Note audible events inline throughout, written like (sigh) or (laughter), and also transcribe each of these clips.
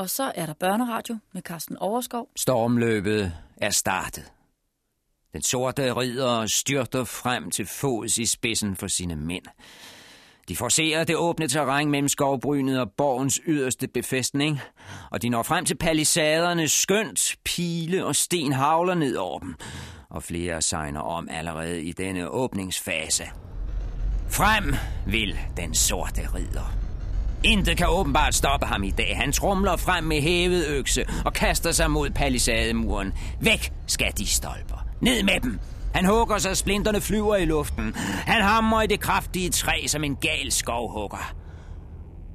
Og så er der børneradio med Carsten Overskov. Stormløbet er startet. Den sorte ridder styrter frem til fods i spidsen for sine mænd. De forserer det åbne terræn mellem skovbrynet og borgens yderste befæstning, og de når frem til palisaderne skønt, pile og sten havler ned over dem, og flere sejner om allerede i denne åbningsfase. Frem vil den sorte ridder. Intet kan åbenbart stoppe ham i dag. Han trumler frem med hævet økse og kaster sig mod palisademuren. Væk skal de stolper. Ned med dem! Han hugger, sig, splinterne flyver i luften. Han hammer i det kraftige træ som en gal skovhugger.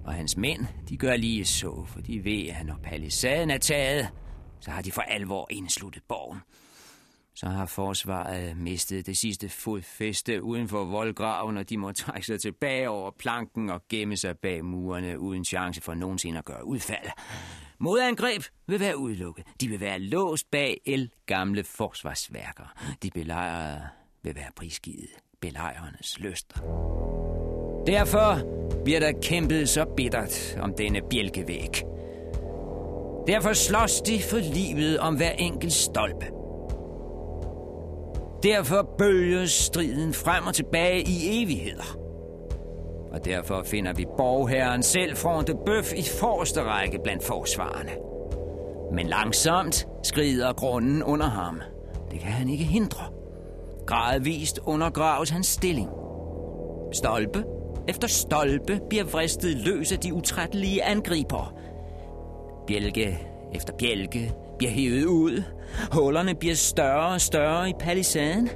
Og hans mænd, de gør lige så, for de ved, at når palisaden er taget, så har de for alvor indsluttet borgen. Så har forsvaret mistet det sidste fodfæste uden for voldgraven, og de må trække sig tilbage over planken og gemme sig bag murene uden chance for nogensinde at gøre udfald. Modangreb vil være udelukket. De vil være låst bag el gamle forsvarsværker. De belejrede vil være prisgivet belejrernes lyster. Derfor bliver der kæmpet så bittert om denne bjælkevæg. Derfor slås de for livet om hver enkelt stolpe. Derfor bølges striden frem og tilbage i evigheder. Og derfor finder vi borgherren selv foran det Bøf i forreste række blandt forsvarerne. Men langsomt skrider grunden under ham. Det kan han ikke hindre. Gradvist undergraves hans stilling. Stolpe efter stolpe bliver vristet løs af de utrættelige angriber. Bjælke efter bjælke bliver hævet ud. Hullerne bliver større og større i palisaden.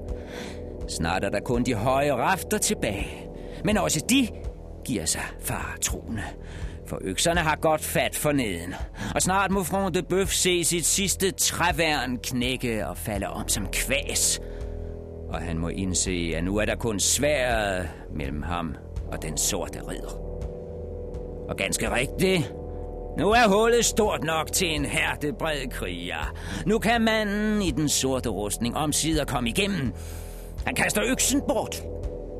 Snart er der kun de høje rafter tilbage. Men også de giver sig faretroende. For økserne har godt fat for neden. Og snart må Front de Bøf se sit sidste træværn knække og falde om som kvæs. Og han må indse, at nu er der kun sværet mellem ham og den sorte ridder. Og ganske rigtigt, nu er hullet stort nok til en hertebred kriger. Nu kan manden i den sorte rustning omsider komme igennem. Han kaster øksen bort,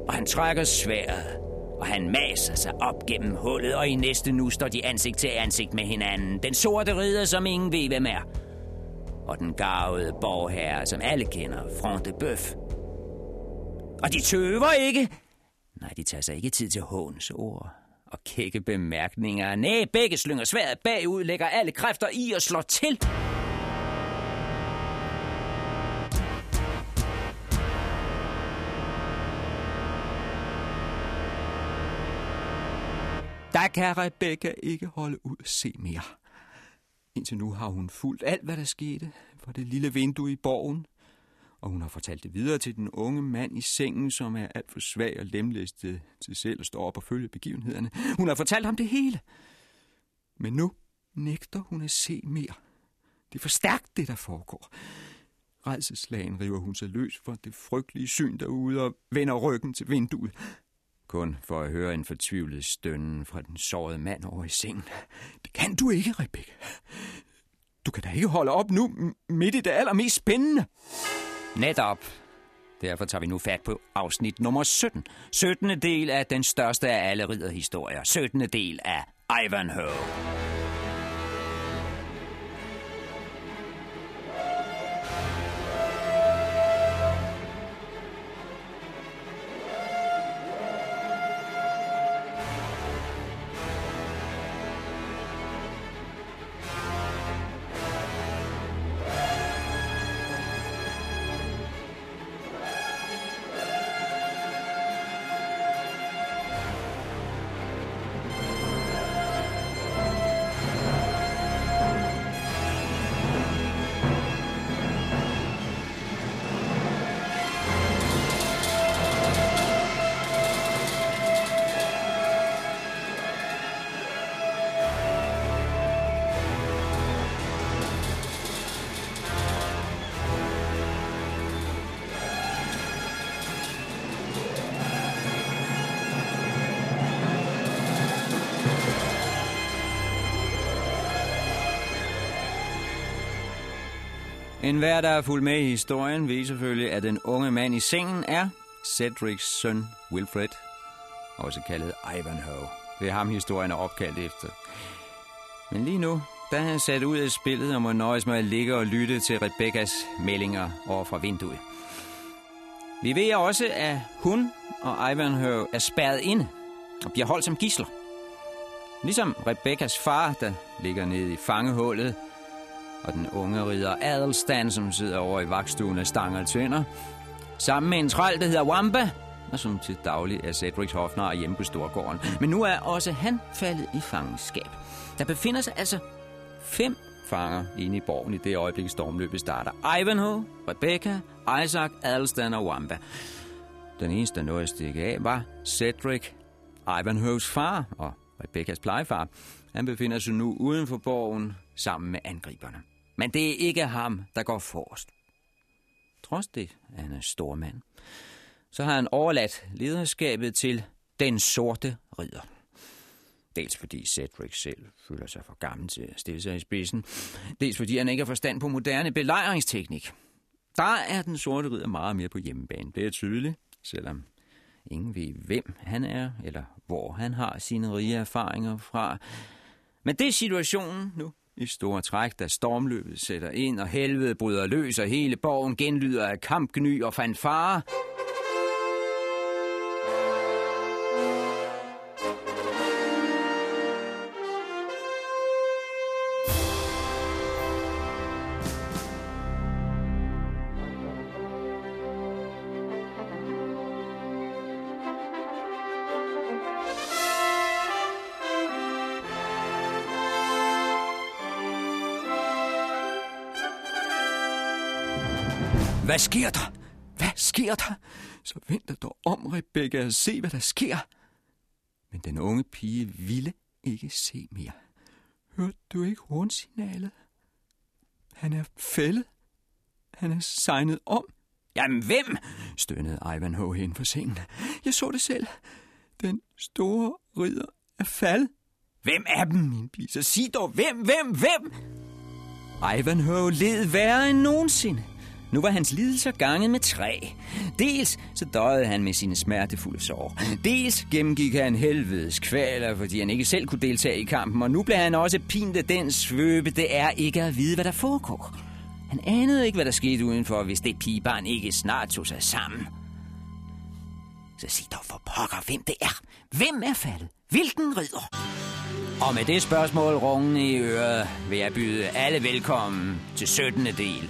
og han trækker sværet, og han maser sig op gennem hullet, og i næste nu står de ansigt til ansigt med hinanden. Den sorte ridder, som ingen ved, hvem er. Og den gavede borgherre, som alle kender, Front de Bøf. Og de tøver ikke. Nej, de tager sig ikke tid til håns ord og kække bemærkninger. Næh, begge slynger sværet bagud, lægger alle kræfter i og slår til. Der kan Rebecca ikke holde ud at se mere. Indtil nu har hun fulgt alt, hvad der skete for det lille vindue i borgen, og hun har fortalt det videre til den unge mand i sengen, som er alt for svag og lemlæstet til selv at stå op og følge begivenhederne. Hun har fortalt ham det hele. Men nu nægter hun at se mere. Det er for stærkt, det der foregår. Redselslagen river hun sig løs for det frygtelige syn derude og vender ryggen til vinduet. Kun for at høre en fortvivlet stønnen fra den sårede mand over i sengen. Det kan du ikke, Rebecca. Du kan da ikke holde op nu, midt i det allermest spændende. Netop. Derfor tager vi nu fat på afsnit nummer 17. 17. del af den største af alle ridderhistorier. 17. del af Ivanhoe. En hver, der er fuld med i historien, ved selvfølgelig, at den unge mand i sengen er Cedrics søn Wilfred, også kaldet Ivanhoe. Det er ham, historien er opkaldt efter. Men lige nu der er sat ud af spillet og må nøjes med at ligge og lytte til Rebekkas meldinger over fra vinduet. Vi ved også, at hun og Ivanhoe er spærret inde og bliver holdt som gisler. Ligesom Rebekkas far, der ligger nede i fangehullet, og den unge ridder Adelstan, som sidder over i vagtstuen af stanger tænder, sammen med en træl, der hedder Wamba, og som til daglig er Cedrics hofnar hjemme på Storgården. Men nu er også han faldet i fangenskab. Der befinder sig altså fem fanger inde i borgen i det øjeblik, stormløbet starter. Ivanhoe, Rebecca, Isaac, Adelstan og Wamba. Den eneste, der nåede at stikke af, var Cedric, Ivanhoes far og Rebeccas plejefar. Han befinder sig nu uden for borgen sammen med angriberne. Men det er ikke ham, der går forrest. Trods det, er han en stor mand, så har han overladt lederskabet til den sorte ridder. Dels fordi Cedric selv føler sig for gammel til at stille sig i spidsen. Dels fordi han ikke har forstand på moderne belejringsteknik. Der er den sorte ridder meget mere på hjemmebane. Det er tydeligt, selvom ingen ved, hvem han er, eller hvor han har sine rige erfaringer fra. Men det er situationen nu i store træk, da stormløbet sætter ind, og helvede bryder løs, og hele borgen genlyder af kampgny og fanfare. Hvad sker der? Hvad sker der? Så vend dig dog om, Rebecca, og se, hvad der sker. Men den unge pige ville ikke se mere. Hørte du ikke hornsignalet? Han er fældet. Han er sejnet om. Jamen, hvem? stønnede Ivanhoe hen for sengen. Jeg så det selv. Den store ridder er faldet. Hvem er dem, min pige? Så sig dog, hvem, hvem, hvem? Ivanhoe led værre end nogensinde. Nu var hans lidelser ganget med tre. Dels så døjede han med sine smertefulde sår. Dels gennemgik han helvedes kvaler, fordi han ikke selv kunne deltage i kampen. Og nu blev han også pint af den svøbe, det er ikke at vide, hvad der foregår. Han anede ikke, hvad der skete udenfor, hvis det pigebarn ikke snart tog sig sammen. Så sig dog for pokker, hvem det er. Hvem er faldet? Hvilken ridder? Og med det spørgsmål rungende i øret, vil jeg byde alle velkommen til 17. del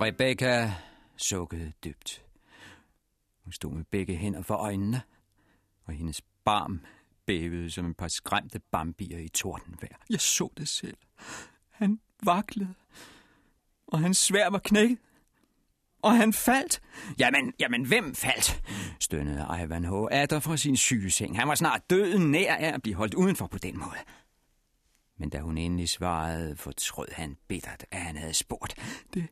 Rebecca sukkede dybt. Hun stod med begge hænder for øjnene, og hendes barm bævede som en par skræmte bambier i tordenvejr. Jeg så det selv. Han vaklede, og hans svær var knækket, og han faldt. Jamen, jamen, hvem faldt? stønnede Ivanhoe atter fra sin sygeseng. Han var snart døden nær af at blive holdt udenfor på den måde. Men da hun endelig svarede, fortrød han bittert, at han havde spurgt. Det,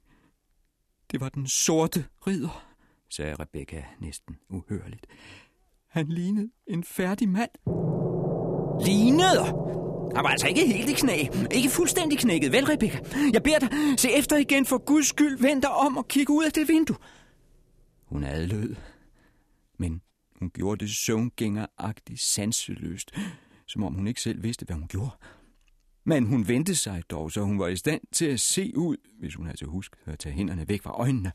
det var den sorte ridder, sagde Rebecca næsten uhørligt. Han lignede en færdig mand. Lignede? Han var altså ikke helt i knæ. Ikke fuldstændig knækket, vel, Rebecca? Jeg beder dig, se efter igen for Guds skyld. Vend dig om og kig ud af det vindue. Hun adlød, men hun gjorde det søvngængeragtigt sanseløst, som om hun ikke selv vidste, hvad hun gjorde. Men hun vendte sig dog, så hun var i stand til at se ud, hvis hun havde til husk at tage hænderne væk fra øjnene.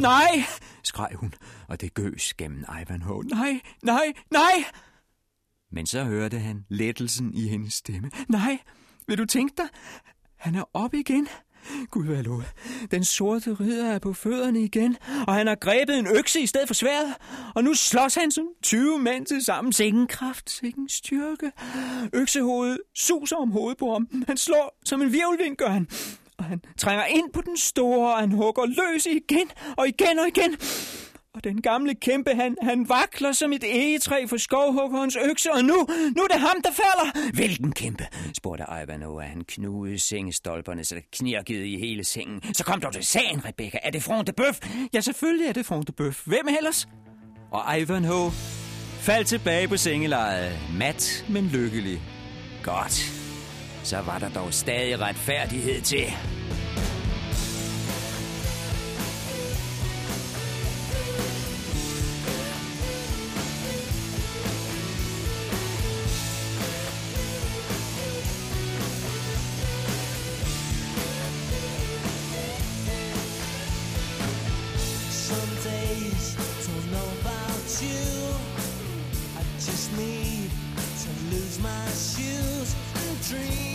Nej, skreg hun, og det gøs gennem Ivanhoe. Nej, nej, nej! Men så hørte han lettelsen i hendes stemme. Nej, vil du tænke dig? Han er op igen. Gud hvad lov. Den sorte ridder er på fødderne igen, og han har grebet en økse i stedet for sværet. Og nu slås han som 20 mænd til sammen. Sikken kraft, sikken styrke. Øksehovedet suser om hovedet på ham. Han slår som en virvelvind, gør han. Og han trænger ind på den store, og han hugger løs igen og igen og igen. Og den gamle kæmpe, han, han vakler som et egetræ for skovhuggerens økse, og nu, nu er det ham, der falder. Hvilken kæmpe? spurgte Ivanhoe, at han knugede sengestolperne, så det knirkede i hele sengen. Så kom dog til sagen, Rebecca. Er det Front Bøf? Ja, selvfølgelig er det Front Bøf. Hvem ellers? Og Ivanhoe faldt tilbage på sengelejet, mat, men lykkelig. Godt. Så var der dog stadig retfærdighed til. Dream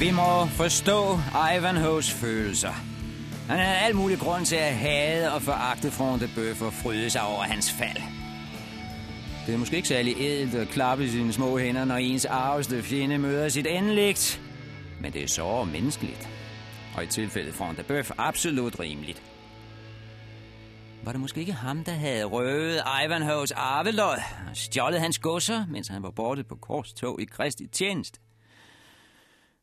Vi må forstå Ivanhoes følelser. Han havde alt mulig grund til at hade og foragte Front de Bøf og fryde sig over hans fald. Det er måske ikke særlig ædelt at klappe sine små hænder, når ens arveste fjende møder sit endeligt. Men det er så menneskeligt. Og i tilfældet Front de Bøf absolut rimeligt. Var det måske ikke ham, der havde røvet Ivanhoes arvelod og stjålet hans godser, mens han var borte på korstog i Kristi tjeneste?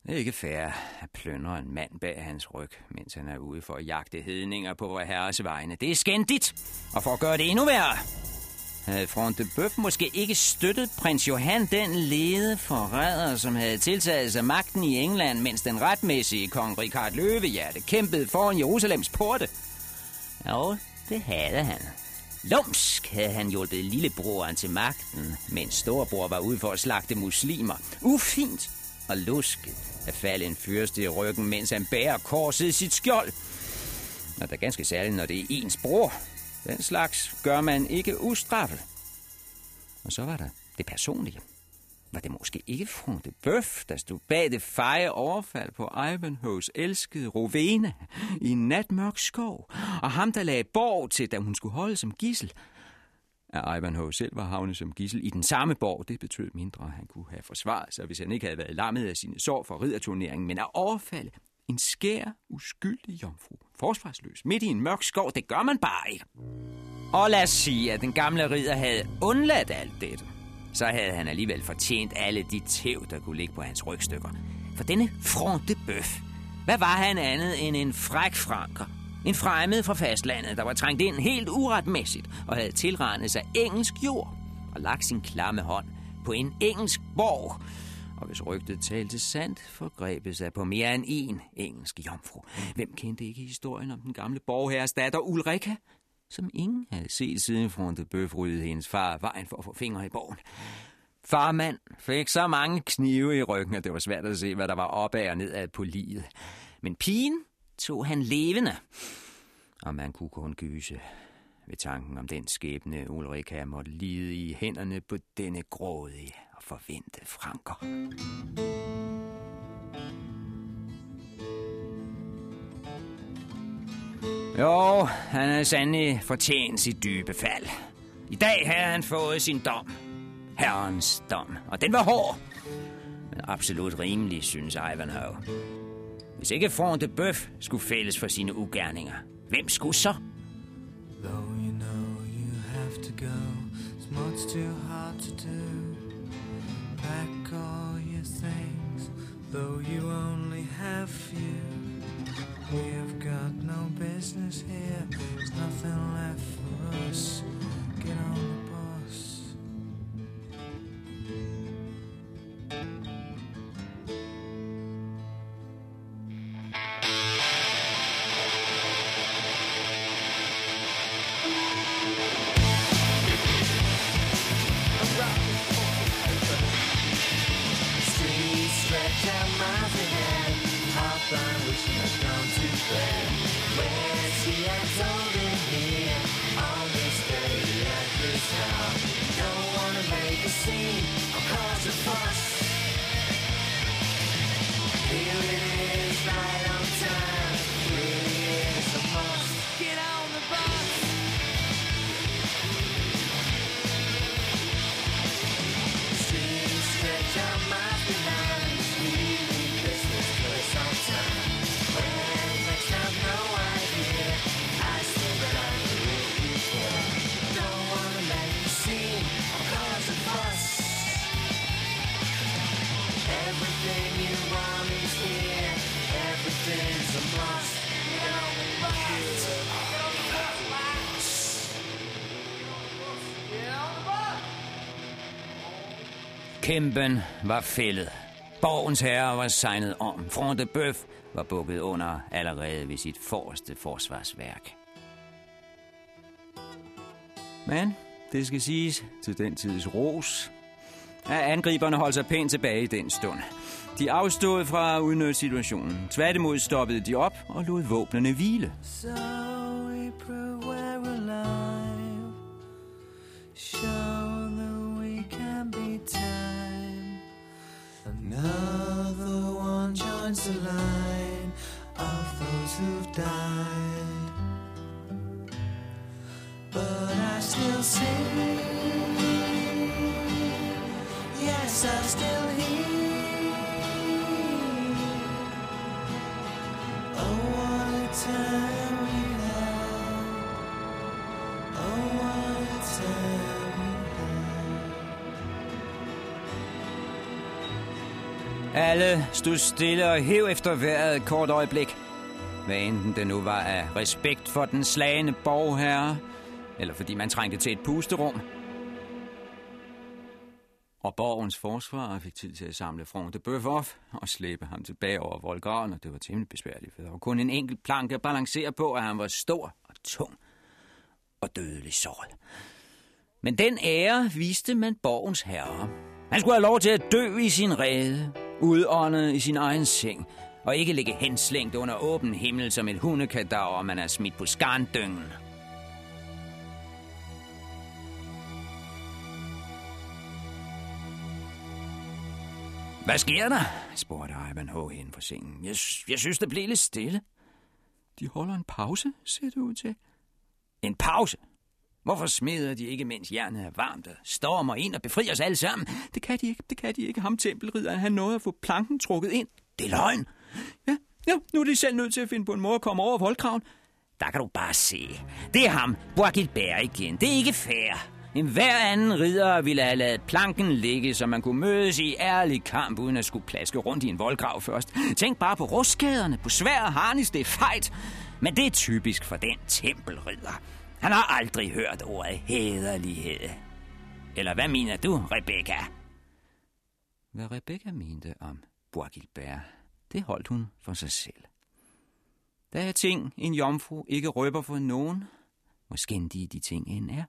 Det er ikke fair at plyndre en mand bag hans ryg, mens han er ude for at jagte hedninger på vor herres vegne. Det er skændigt, og for at gøre det endnu værre, havde Front de Bøf måske ikke støttet prins Johan den lede forræder, som havde tiltaget sig magten i England, mens den retmæssige kong Richard Løvehjerte kæmpede foran Jerusalems porte. Jo, det havde han. Lumsk havde han hjulpet lillebroren til magten, mens storebror var ude for at slagte muslimer. Ufint og lusket at falde en fyrste i ryggen, mens han bærer korset i sit skjold. Og det er ganske særligt, når det er ens bror. Den slags gør man ikke ustraffet. Og så var der det personlige. Var det måske ikke fru de Bøf, der stod bag det feje overfald på Ivanhoes elskede Rovena i en natmørk skov, og ham, der lagde borg til, da hun skulle holde som gissel? At Ivanhoe selv var havnet som gissel i den samme borg, det betød mindre, at han kunne have forsvaret sig, hvis han ikke havde været lammet af sine sår for ridderturneringen, men at overfalde en skær, uskyldig jomfru, forsvarsløs, midt i en mørk skov, det gør man bare ikke. Og lad os sige, at den gamle ridder havde undladt alt dette. Så havde han alligevel fortjent alle de tæv, der kunne ligge på hans rygstykker. For denne fronte bøf, hvad var han andet end en fræk franker? En fremmed fra fastlandet, der var trængt ind helt uretmæssigt og havde tilrendet sig engelsk jord og lagt sin klamme hånd på en engelsk borg. Og hvis rygtet talte sandt, forgrebet sig på mere end en engelsk jomfru. Hvem kendte ikke historien om den gamle borgherres datter Ulrika, som ingen havde set siden frontet bøfryddede hendes far vejen for at få fingre i borgen. Farmand fik så mange knive i ryggen, at det var svært at se, hvad der var opad og nedad på livet. Men pigen tog han levende, og man kunne kun gyse ved tanken om den skæbne, Ulrika måtte lide i hænderne på denne grådige og forvente franker. Jo, han havde sandelig fortjent sit dybe fald. I dag havde han fået sin dom. Herrens dom. Og den var hård. Men absolut rimelig, synes Ivanhoe. Hvis ikke Front de Bøf skulle fælles for sine ugerninger, hvem skulle så? Though you know you have to go, it's much too hard to do. Pack all your things, though you only have few. We have got no business here, there's nothing left for us. Get on the Kæmpen var fældet. Borgens herre var signet om. Front de Bøf var bukket under allerede ved sit forreste forsvarsværk. Men det skal siges til den tids ros, at angriberne holdt sig pænt tilbage i den stund. De afstod fra at udnytte situationen. Tværtimod stoppede de op og lod våbnene hvile. So April, we're alive. Show Another one joins the line of those who've died. But I still sing. Yes, I still Alle stod stille og hæv efter vejret et kort øjeblik. Hvad enten det nu var af respekt for den slagende borgherre, eller fordi man trængte til et pusterum. Og borgens forsvar fik tid til at samle Frank de Bøf op og slæbe ham tilbage over voldgraven, og det var temmelig besværligt, for der var kun en enkelt planke at balancere på, at han var stor og tung og dødelig såret. Men den ære viste man borgens herre. Han skulle have lov til at dø i sin rede, udåndet i sin egen seng, og ikke ligge henslængt under åben himmel som et hundekadaver, man er smidt på skarndyngen. Hvad sker der? spurgte Ivanhoe hen for sengen. Jeg, jeg synes, det blev lidt stille. De holder en pause, ser det ud til. En pause? Hvorfor smider de ikke, mens jernet er varmt og stormer ind og befrier os alle sammen? Det kan de ikke, det kan de ikke. Ham tempelridderen, han nåede at få planken trukket ind. Det er løgn. Ja, ja, nu er de selv nødt til at finde på en måde at komme over voldkraven. Der kan du bare se. Det er ham, Boagilbert igen. Det er ikke fair. En hver anden ridder ville have lavet planken ligge, så man kunne mødes i ærlig kamp, uden at skulle plaske rundt i en voldgrav først. Tænk bare på rustskaderne, på svær og harnis, det er fejt. Men det er typisk for den tempelridder. Han har aldrig hørt ordet hederlighed. Eller hvad mener du, Rebecca? Hvad Rebecca mente om Bois det holdt hun for sig selv. Der er ting, en jomfru ikke røber for nogen, Måske de de ting end er.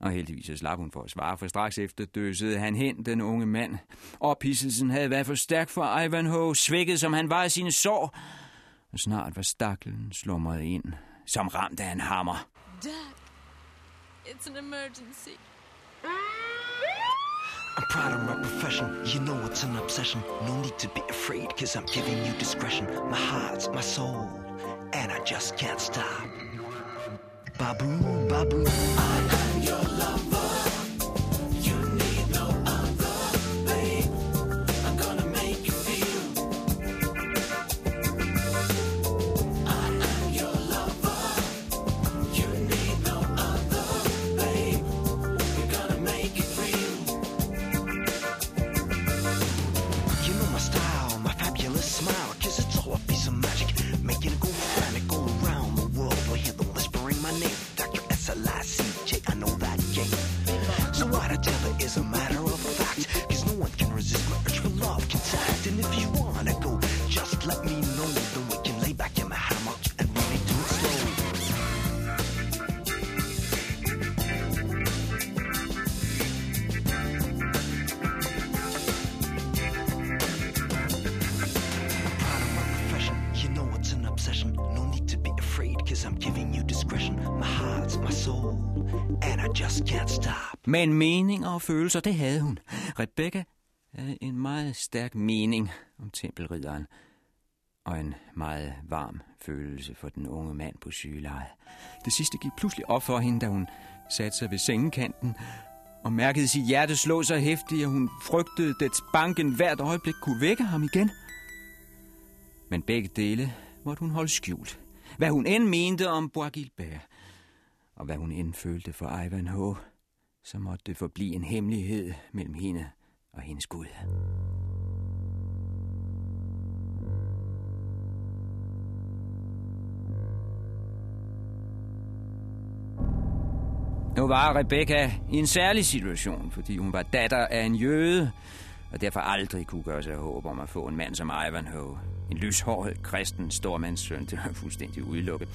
Og heldigvis så slap hun for at svare, for straks efter døsede han hen, den unge mand. Ophidselsen havde været for stærk for Ivanhoe, svækket som han var af sine sår. Og snart var staklen slumret ind, som ramt af en hammer. Dad, it's an emergency. I'm proud of my profession. You know it's an obsession. No need to be afraid, cause I'm giving you discretion. My heart's my soul, and I just can't stop. Baboon, baboon. You Men meninger og følelser, det havde hun. Rebecca havde en meget stærk mening om tempelridderen, og en meget varm følelse for den unge mand på sygelejet. Det sidste gik pludselig op for hende, da hun satte sig ved sengekanten og mærkede sit hjerte slå så hæftigt, at hun frygtede, at banken hvert øjeblik kunne vække ham igen. Men begge dele måtte hun holde skjult. Hvad hun end mente om Boagilbert, og hvad hun end følte for Ivanhoe, så måtte det forblive en hemmelighed mellem hende og hendes Gud. Nu var Rebecca i en særlig situation, fordi hun var datter af en jøde, og derfor aldrig kunne gøre sig håb om at få en mand som Ivanhoe. En lyshåret, kristen stormandssøn, det var fuldstændig udelukket.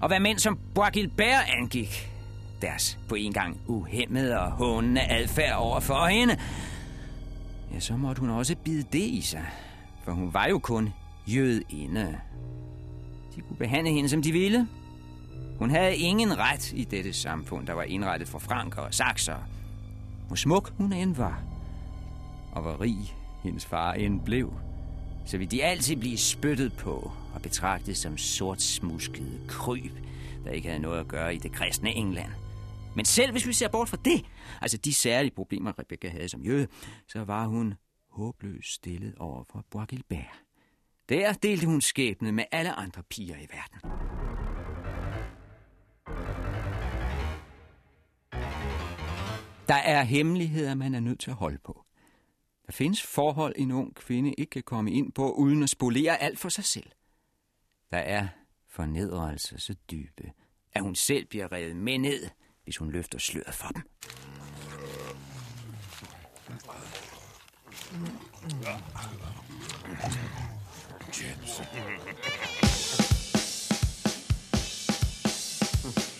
Og hvad mænd som Boagilbert angik, deres på en gang uhemmede og hånende adfærd over for hende, ja, så måtte hun også bide det i sig, for hun var jo kun jødinde. De kunne behandle hende, som de ville. Hun havde ingen ret i dette samfund, der var indrettet for franker og sakser. Hvor smuk hun end var, og hvor rig hendes far end blev, så ville de altid blive spyttet på og betragtet som sortsmuskede kryb, der ikke havde noget at gøre i det kristne England. Men selv hvis vi ser bort fra det, altså de særlige problemer, Rebecca havde som jøde, så var hun håbløst stillet over for Bois Der delte hun skæbne med alle andre piger i verden. Der er hemmeligheder, man er nødt til at holde på. Der findes forhold, en ung kvinde ikke kan komme ind på, uden at spolere alt for sig selv. Der er fornedrelser så dybe, at hun selv bliver revet med ned, hvis hun løfter sløret for dem. Have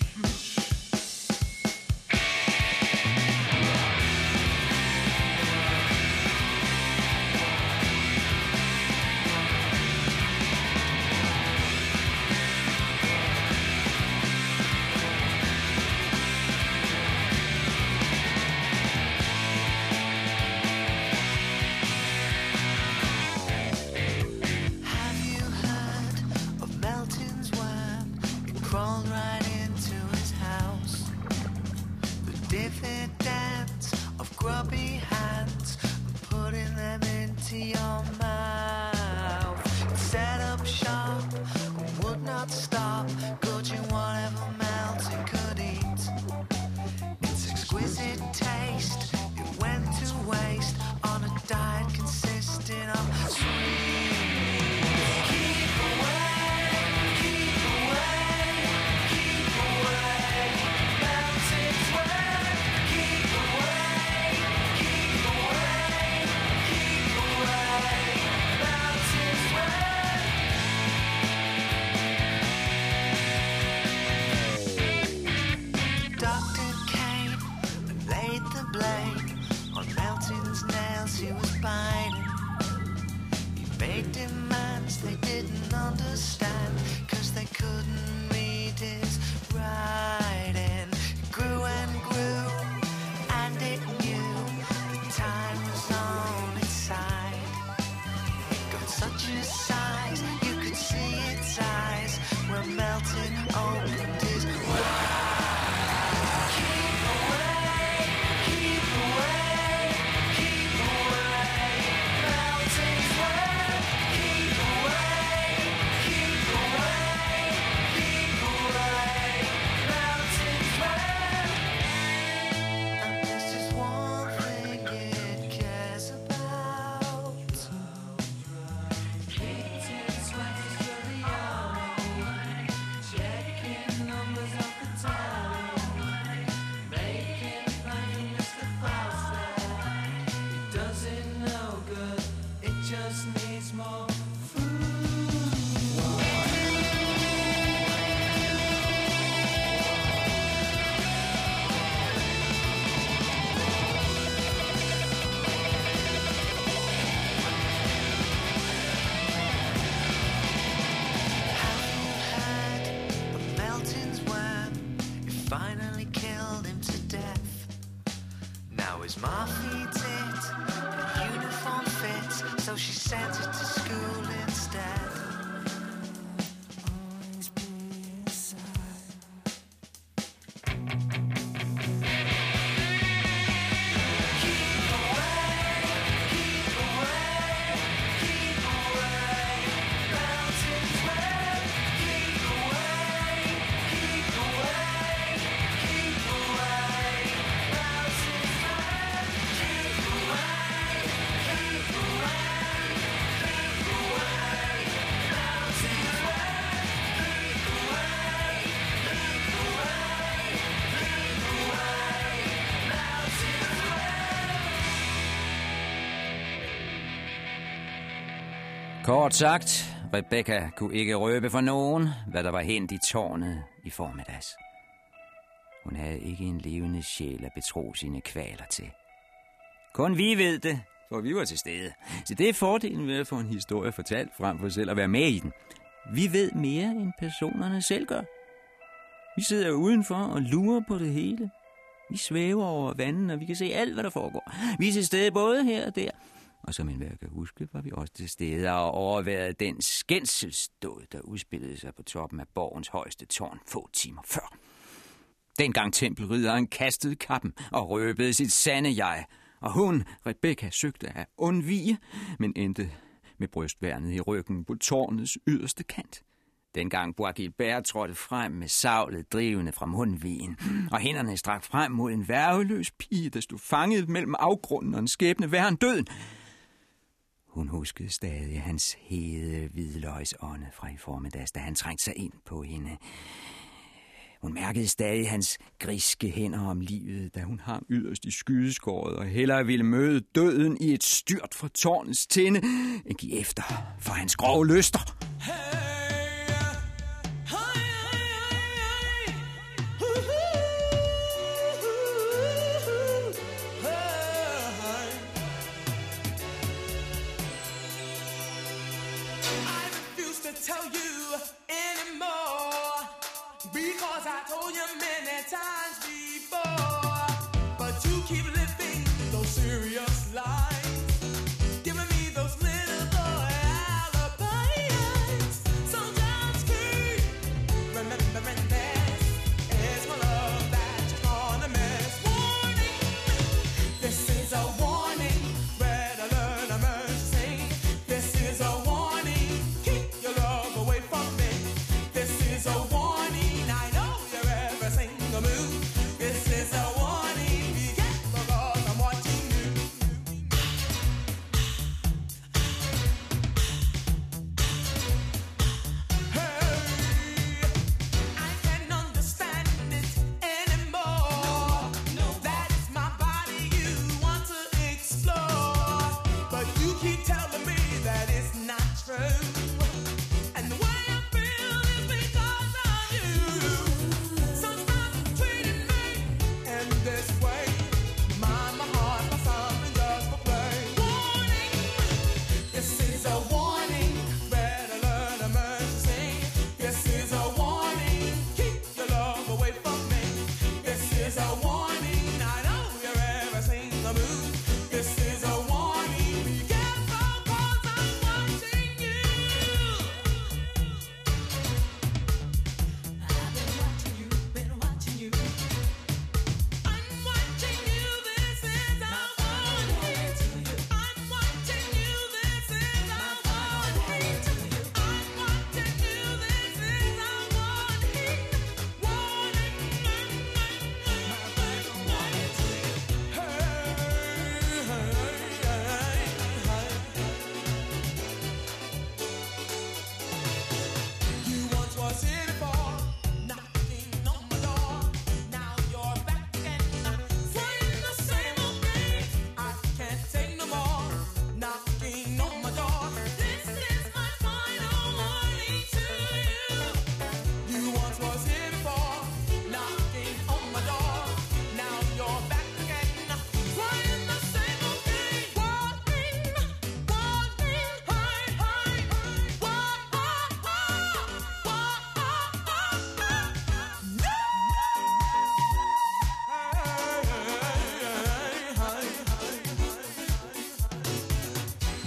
Kort sagt, Rebecca kunne ikke røbe for nogen, hvad der var hent i tårnet i formiddags. Hun havde ikke en levende sjæl at betro sine kvaler til. Kun vi ved det, for vi var til stede. Så det er fordelen ved at få en historie fortalt frem for selv at være med i den. Vi ved mere, end personerne selv gør. Vi sidder udenfor og lurer på det hele. Vi svæver over vandet, og vi kan se alt, hvad der foregår. Vi er til stede både her og der. Og som enhver kan huske, var vi også til stede og overværede den skændselsdåd, der udspillede sig på toppen af borgens højeste tårn få timer før. Dengang tempelridderen kastede kappen og røbede sit sande jeg, og hun, Rebecca, søgte at undvige, men endte med brystværnet i ryggen på tårnets yderste kant. Dengang Bois trådte frem med savlet drivende fra mundvigen, og hænderne strak frem mod en værveløs pige, der stod fanget mellem afgrunden og en skæbne værre end døden. Hun huskede stadig hans hede hvidløgsånde fra i formiddags, da han trængte sig ind på hende. Hun mærkede stadig hans griske hænder om livet, da hun ham yderst i skydeskåret og hellere ville møde døden i et styrt fra tårnets tinde, end give efter for hans grove lyster.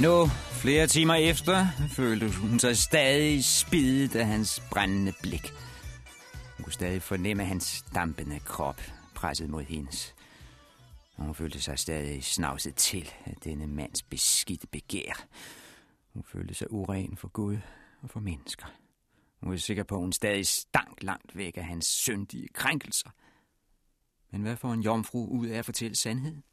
Nu, flere timer efter, følte hun sig stadig spidet af hans brændende blik. Hun kunne stadig fornemme hans dampende krop presset mod hendes. Og hun følte sig stadig snavset til af denne mands beskidte begær. Hun følte sig uren for Gud og for mennesker. Hun var sikker på, at hun stadig stank langt væk af hans syndige krænkelser. Men hvad får en jomfru ud af at fortælle sandheden?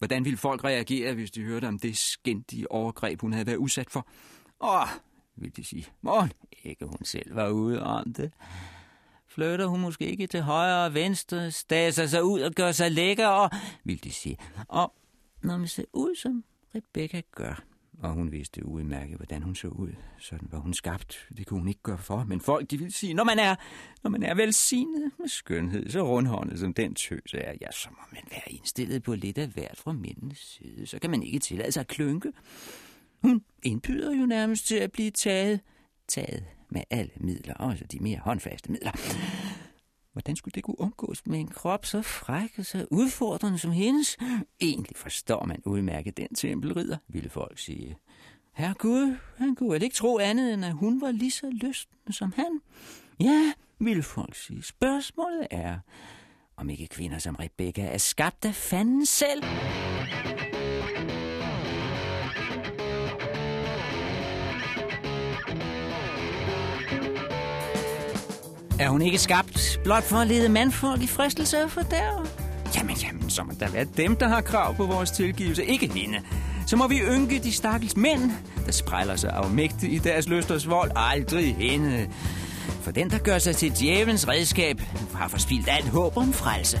Hvordan ville folk reagere, hvis de hørte om det skændige overgreb, hun havde været udsat for? Åh, ville de sige, morgen, ikke hun selv var ude om det. Flytter hun måske ikke til højre og venstre, staser sig ud og gør sig lækker, og, ville de sige. Og når man ser ud, som Rebecca gør, og hun vidste udmærket, hvordan hun så ud. Sådan var hun skabt. Det kunne hun ikke gøre for. Men folk, de vil sige, når man er, når man er velsignet med skønhed, så rundhåndet som den tøs er, ja, så må man være indstillet på lidt af hvert fra mændens side. Så kan man ikke tillade sig at klynke. Hun indbyder jo nærmest til at blive taget. Taget med alle midler, også de mere håndfaste midler. Hvordan skulle det kunne undgås med en krop så fræk og så udfordrende som hendes? Egentlig forstår man udmærket den tempelridder, ville folk sige. Herre Gud, han kunne vel ikke tro andet, end at hun var lige så lysten som han. Ja, ville folk sige. Spørgsmålet er, om ikke kvinder som Rebecca er skabt af fanden selv. Er hun ikke skabt blot for at lede mandfolk i fristelse og fordærve? Jamen, jamen, så må der være dem, der har krav på vores tilgivelse, ikke hende. Så må vi ynke de stakkels mænd, der spræller sig afmægtigt i deres lysters vold, aldrig hende. For den, der gør sig til djævelens redskab, har forspildt alt håb om frelse.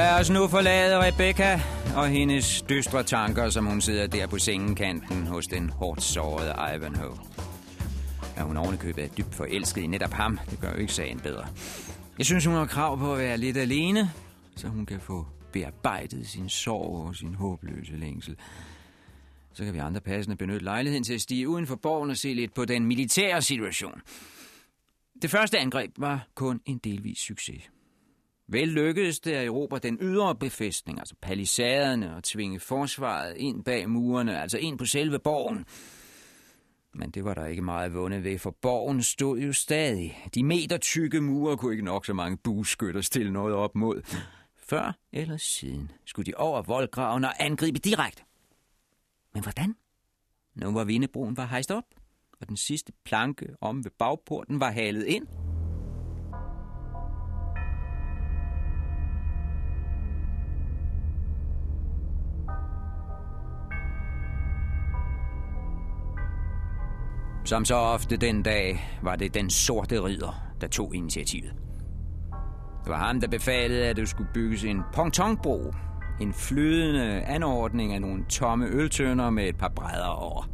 Lad os nu forlade Rebecca og hendes dystre tanker, som hun sidder der på sengekanten hos den hårdt sårede Ivanhoe. At hun ovenikøbet er dybt forelsket i netop ham, det gør jo ikke sagen bedre. Jeg synes, hun har krav på at være lidt alene, så hun kan få bearbejdet sin sorg og sin håbløse længsel. Så kan vi andre passende benytte lejligheden til at stige uden for borgen og se lidt på den militære situation. Det første angreb var kun en delvis succes. Vel lykkedes det at erobre den ydre befæstning, altså palisaderne, og tvinge forsvaret ind bag murene, altså ind på selve borgen. Men det var der ikke meget vundet ved, for borgen stod jo stadig. De meter tykke mure kunne ikke nok så mange bueskytter stille noget op mod. Før eller siden skulle de over voldgraven og angribe direkte. Men hvordan? Nu var vindebroen var hejst op, og den sidste planke om ved bagporten var halet ind – Som så ofte den dag var det den sorte ridder, der tog initiativet. Det var ham, der befalede, at der skulle bygges en pontonbro. En flydende anordning af nogle tomme øltønder med et par brædder over.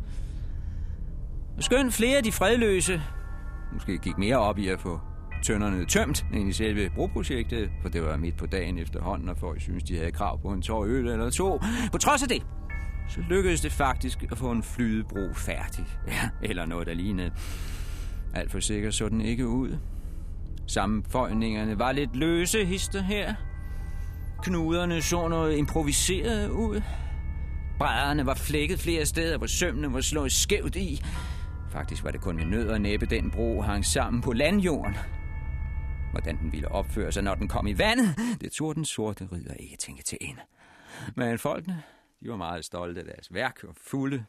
Skønt flere af de fredløse måske gik mere op i at få tønderne tømt end i selve broprojektet, for det var midt på dagen efterhånden, og folk synes, de havde krav på en tår øl eller to. På trods af det, så lykkedes det faktisk at få en flydebro færdig. (laughs) Ja, eller noget, der lignede. Alt for sikkert så den ikke ud. Sammenføjningerne var lidt løse hister her. Knuderne så noget improviseret ud. Brædderne var flækket flere steder, hvor sømmene var slået skævt i. Faktisk var det kun med nød og næppe, den bro hang sammen på landjorden. Hvordan den ville opføre sig, når den kom i vandet, det tog den sorte ridder ikke tænke til ende. Men folkene, de var meget stolte af deres værk og fulde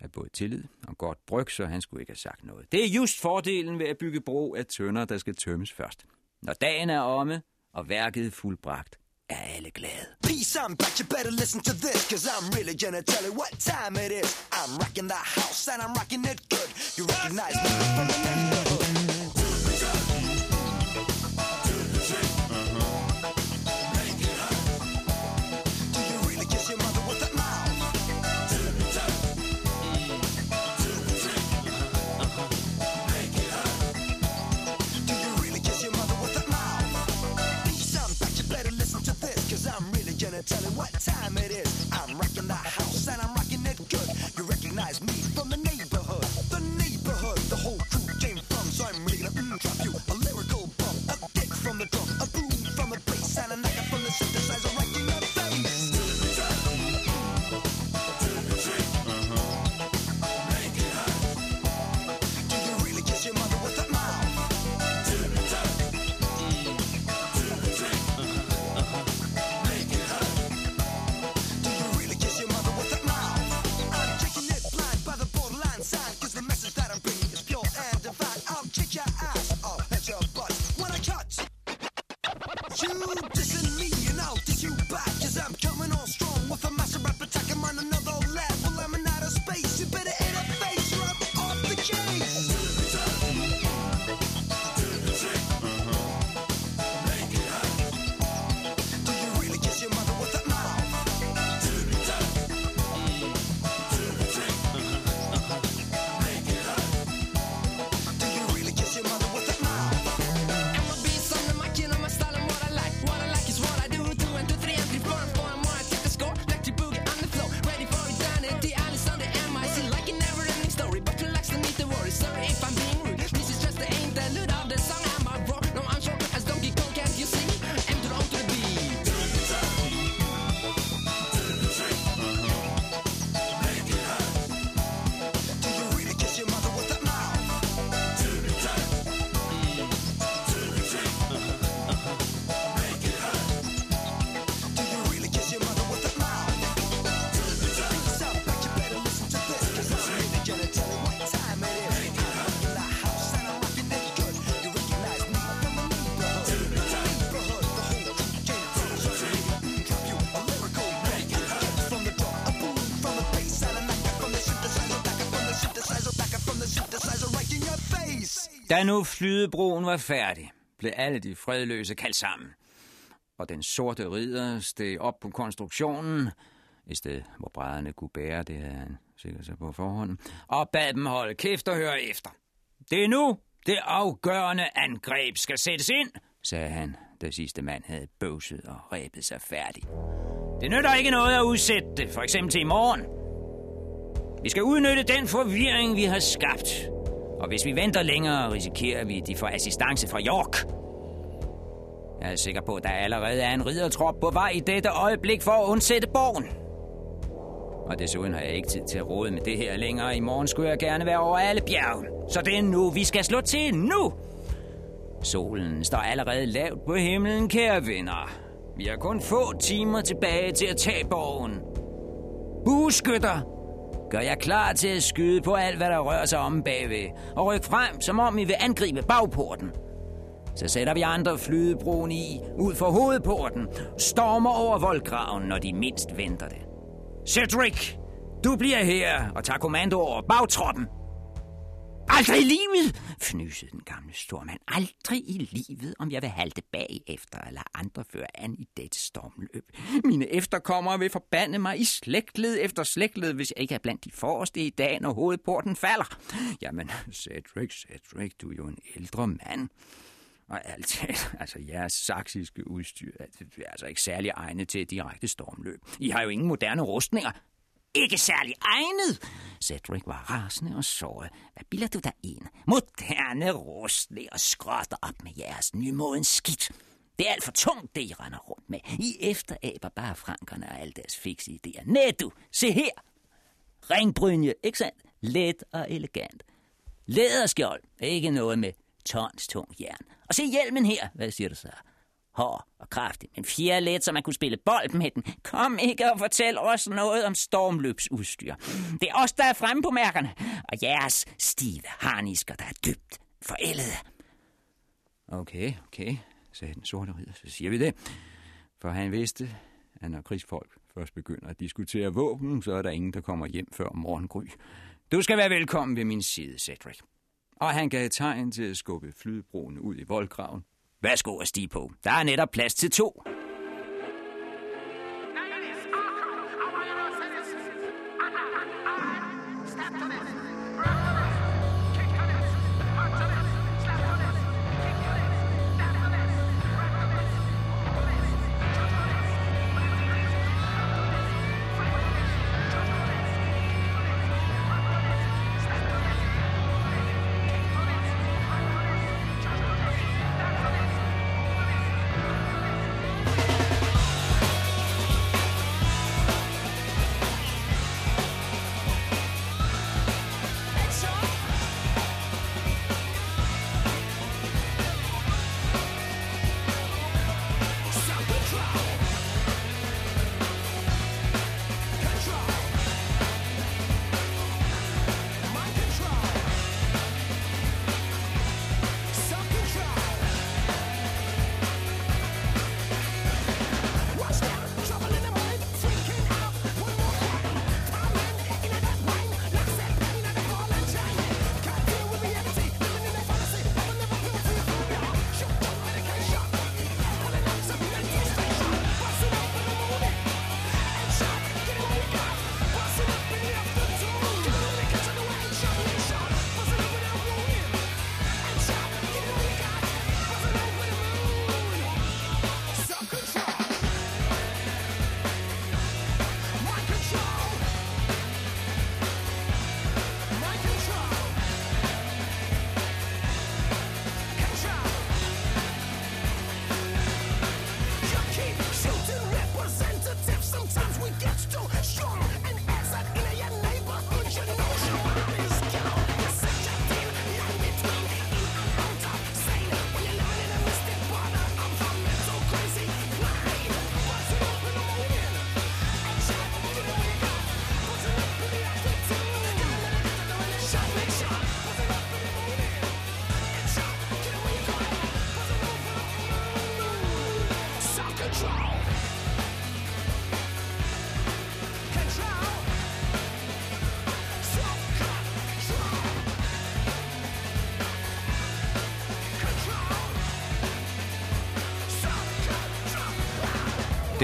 af både tillid og godt bryg, så han skulle ikke have sagt noget. Det er just fordelen ved at bygge bro af tønder, der skal tømmes først. Når dagen er omme, og værket er fuldbragt, er alle glade. Peace, I'm back, you better listen to this Cause I'm really gonna tell you what time it is I'm rocking the house and I'm rocking it good You recognize me from the tell you what time it is. I'm rocking the house and I'm rocking it good. You recognize me from the neighborhood, the neighborhood. The whole crew came from, so I'm making mm-hmm. a Da nu flydebroen var færdig, blev alle de fredløse kaldt sammen. Og den sorte ridder steg op på konstruktionen, i stedet hvor brædderne kunne bære, det havde han sikkert sig på forhånd, og bad dem holde kæft og høre efter. Det er nu, det afgørende angreb skal sættes ind, sagde han, da sidste mand havde bøvset og ræbet sig færdig. Det nytter ikke noget at udsætte det, for eksempel til i morgen. Vi skal udnytte den forvirring, vi har skabt. Og hvis vi venter længere, risikerer vi, at de får assistance fra York. Jeg er sikker på, at der allerede er en riddertrop på vej i dette øjeblik for at undsætte borgen. Og desuden har jeg ikke tid til at råde med det her længere. I morgen skulle jeg gerne være over alle bjerge. Så det er nu, vi skal slå til nu. Solen står allerede lavt på himlen, kære venner. Vi har kun få timer tilbage til at tage borgen. Bueskytter, gør jeg klar til at skyde på alt, hvad der rører sig om bagved, og ryk frem, som om I vil angribe bagporten. Så sætter vi andre flydebroen i, ud for hovedporten, stormer over voldgraven, når de mindst venter det. Cedric, du bliver her og tager kommando over bagtroppen. Aldrig i livet, fnysede den gamle stormand. Aldrig i livet, om jeg vil halte bagefter eller andre føre an i dette stormløb. Mine efterkommere vil forbande mig i slægtled efter slægtled, hvis jeg ikke er blandt de forreste i dag, når hovedporten falder. Jamen, Cedric, Cedric, du er jo en ældre mand. Og alt (laughs) altså jeres saksiske udstyr er altså ikke særlig egnet til et direkte stormløb. I har jo ingen moderne rustninger. Ikke særlig egnet. Cedric var rasende og såret. Hvad bilder du dig ind? Moderne og skrotter op med jeres nymodens skidt. Det er alt for tungt, det I render rundt med. I efteraber bare frankerne og alle deres fikse idéer. Næ du, se her. Ringbrynje, ikke sandt? Let og elegant. Læderskjold, ikke noget med tons tung jern. Og se hjelmen her, hvad siger du så? Hård og kraftig, men fjerlet, så man kunne spille bold med den. Kom ikke og fortæl os noget om stormløbsudstyr. Det er os, der er fremme på mærkerne, og jeres stive harnisker, der er dybt forældede. Okay, okay, sagde den sorte ridder, så siger vi det. For han vidste, at når krigsfolk først begynder at diskutere våben, så er der ingen, der kommer hjem før morgengry. Du skal være velkommen ved min side, Cedric og han gav tegn til at skubbe flydebroen ud i voldgraven. Værsgo at stige på. Der er netop plads til to.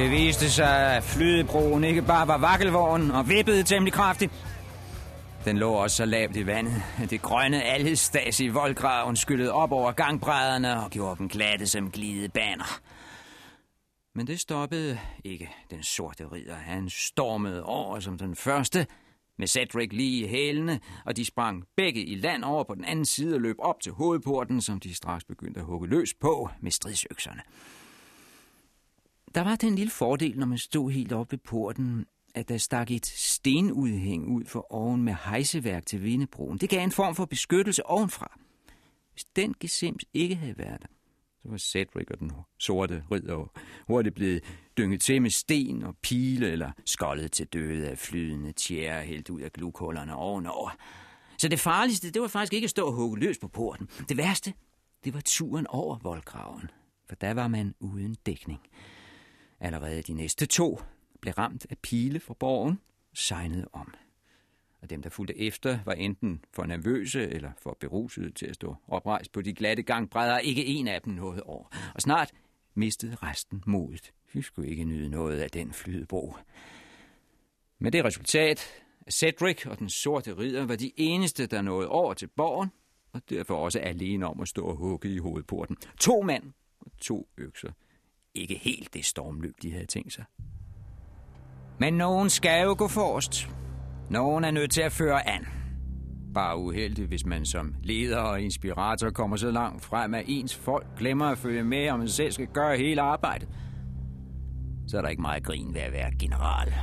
Det viste sig, at flydebroen ikke bare var vakkelvogn og vippede temmelig kraftigt. Den lå også så lavt i vandet, at det grønne alhestas i voldgraven skyllede op over gangbrædderne og gjorde dem glatte som glidebaner. Men det stoppede ikke den sorte ridder. Han stormede over som den første, med Cedric lige i hælene, og de sprang begge i land over på den anden side og løb op til hovedporten, som de straks begyndte at hugge løs på med stridsøkserne. Der var den lille fordel, når man stod helt oppe ved porten, at der stak et stenudhæng ud for oven med hejseværk til vindebroen. Det gav en form for beskyttelse ovenfra. Hvis den gesims ikke havde været der, så var Cedric og den sorte ridder hurtigt blevet dynget til med sten og pile eller skoldet til døde af flydende tjære helt ud af glukhullerne ovenover. Så det farligste, det var faktisk ikke at stå og hugge løs på porten. Det værste, det var turen over voldgraven, for der var man uden dækning. Allerede de næste to blev ramt af pile fra borgen, sejnede om. Og dem, der fulgte efter, var enten for nervøse eller for berusede til at stå oprejst på de glatte gangbrædder. Ikke en af dem nåede over. Og snart mistede resten modet. Vi skulle ikke nyde noget af den flydebro. Med det resultat, at Cedric og den sorte ridder var de eneste, der nåede over til borgen, og derfor også alene om at stå og hugge i hovedporten. To mænd og to økser. Ikke helt det stormløb, de havde tænkt sig. Men nogen skal jo gå forrest. Nogen er nødt til at føre an. Bare uheldigt, hvis man som leder og inspirator kommer så langt frem, at ens folk glemmer at følge med, og man selv skal gøre hele arbejdet. Så er der ikke meget grin ved at være general.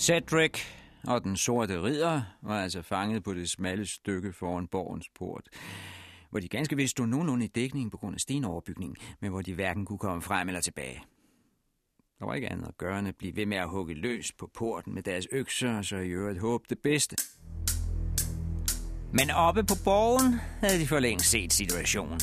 Cedric og den sorte ridder var altså fanget på det smalle stykke foran borgens port, hvor de ganske vist stod nogenlunde i dækning på grund af stenoverbygningen, men hvor de hverken kunne komme frem eller tilbage. Der var ikke andet at gøre end at blive ved med at hugge løs på porten med deres økser, og så i øvrigt håbe det bedste. Men oppe på borgen havde de for længe set situationen.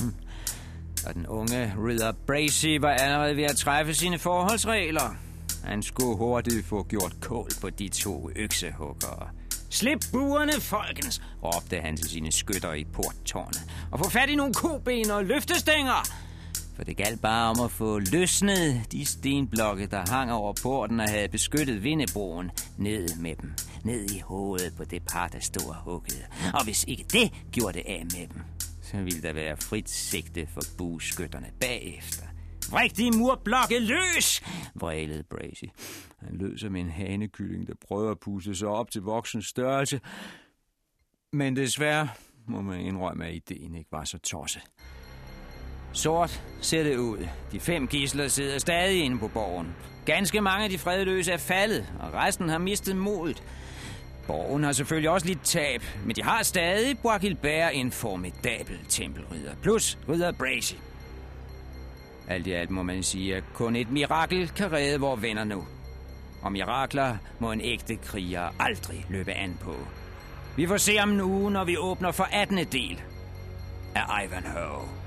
Og den unge Ridder Bracy var allerede ved at træffe sine forholdsregler. Han skulle hurtigt få gjort kål på de to øksehuggere. Slip buerne, folkens, råbte han til sine skytter i porttårnet. Og få fat i nogle koben og løftestænger. For det galt bare om at få løsnet de stenblokke, der hang over porten og havde beskyttet vindebroen, ned med dem. Ned i hovedet på det par, der stod og huggede. Og hvis ikke det gjorde det af med dem, så ville der være frit sigte for bueskytterne bagefter. Vrik de murblokke løs, vrælede Bracy. Han lød som en hanekylling, der prøver at puste sig op til voksen størrelse. Men desværre må man indrømme, at ideen ikke var så tosset. Sort ser det ud. De fem gisler sidder stadig inde på borgen. Ganske mange af de fredløse er faldet, og resten har mistet modet. Borgen har selvfølgelig også lidt tab, men de har stadig Boakilbær en formidabel tempelridder, plus ridder Bracy. Alt i alt må man sige, at kun et mirakel kan redde vores venner nu. Og mirakler må en ægte kriger aldrig løbe an på. Vi får se om en uge, når vi åbner for 18. del af Ivanhoe.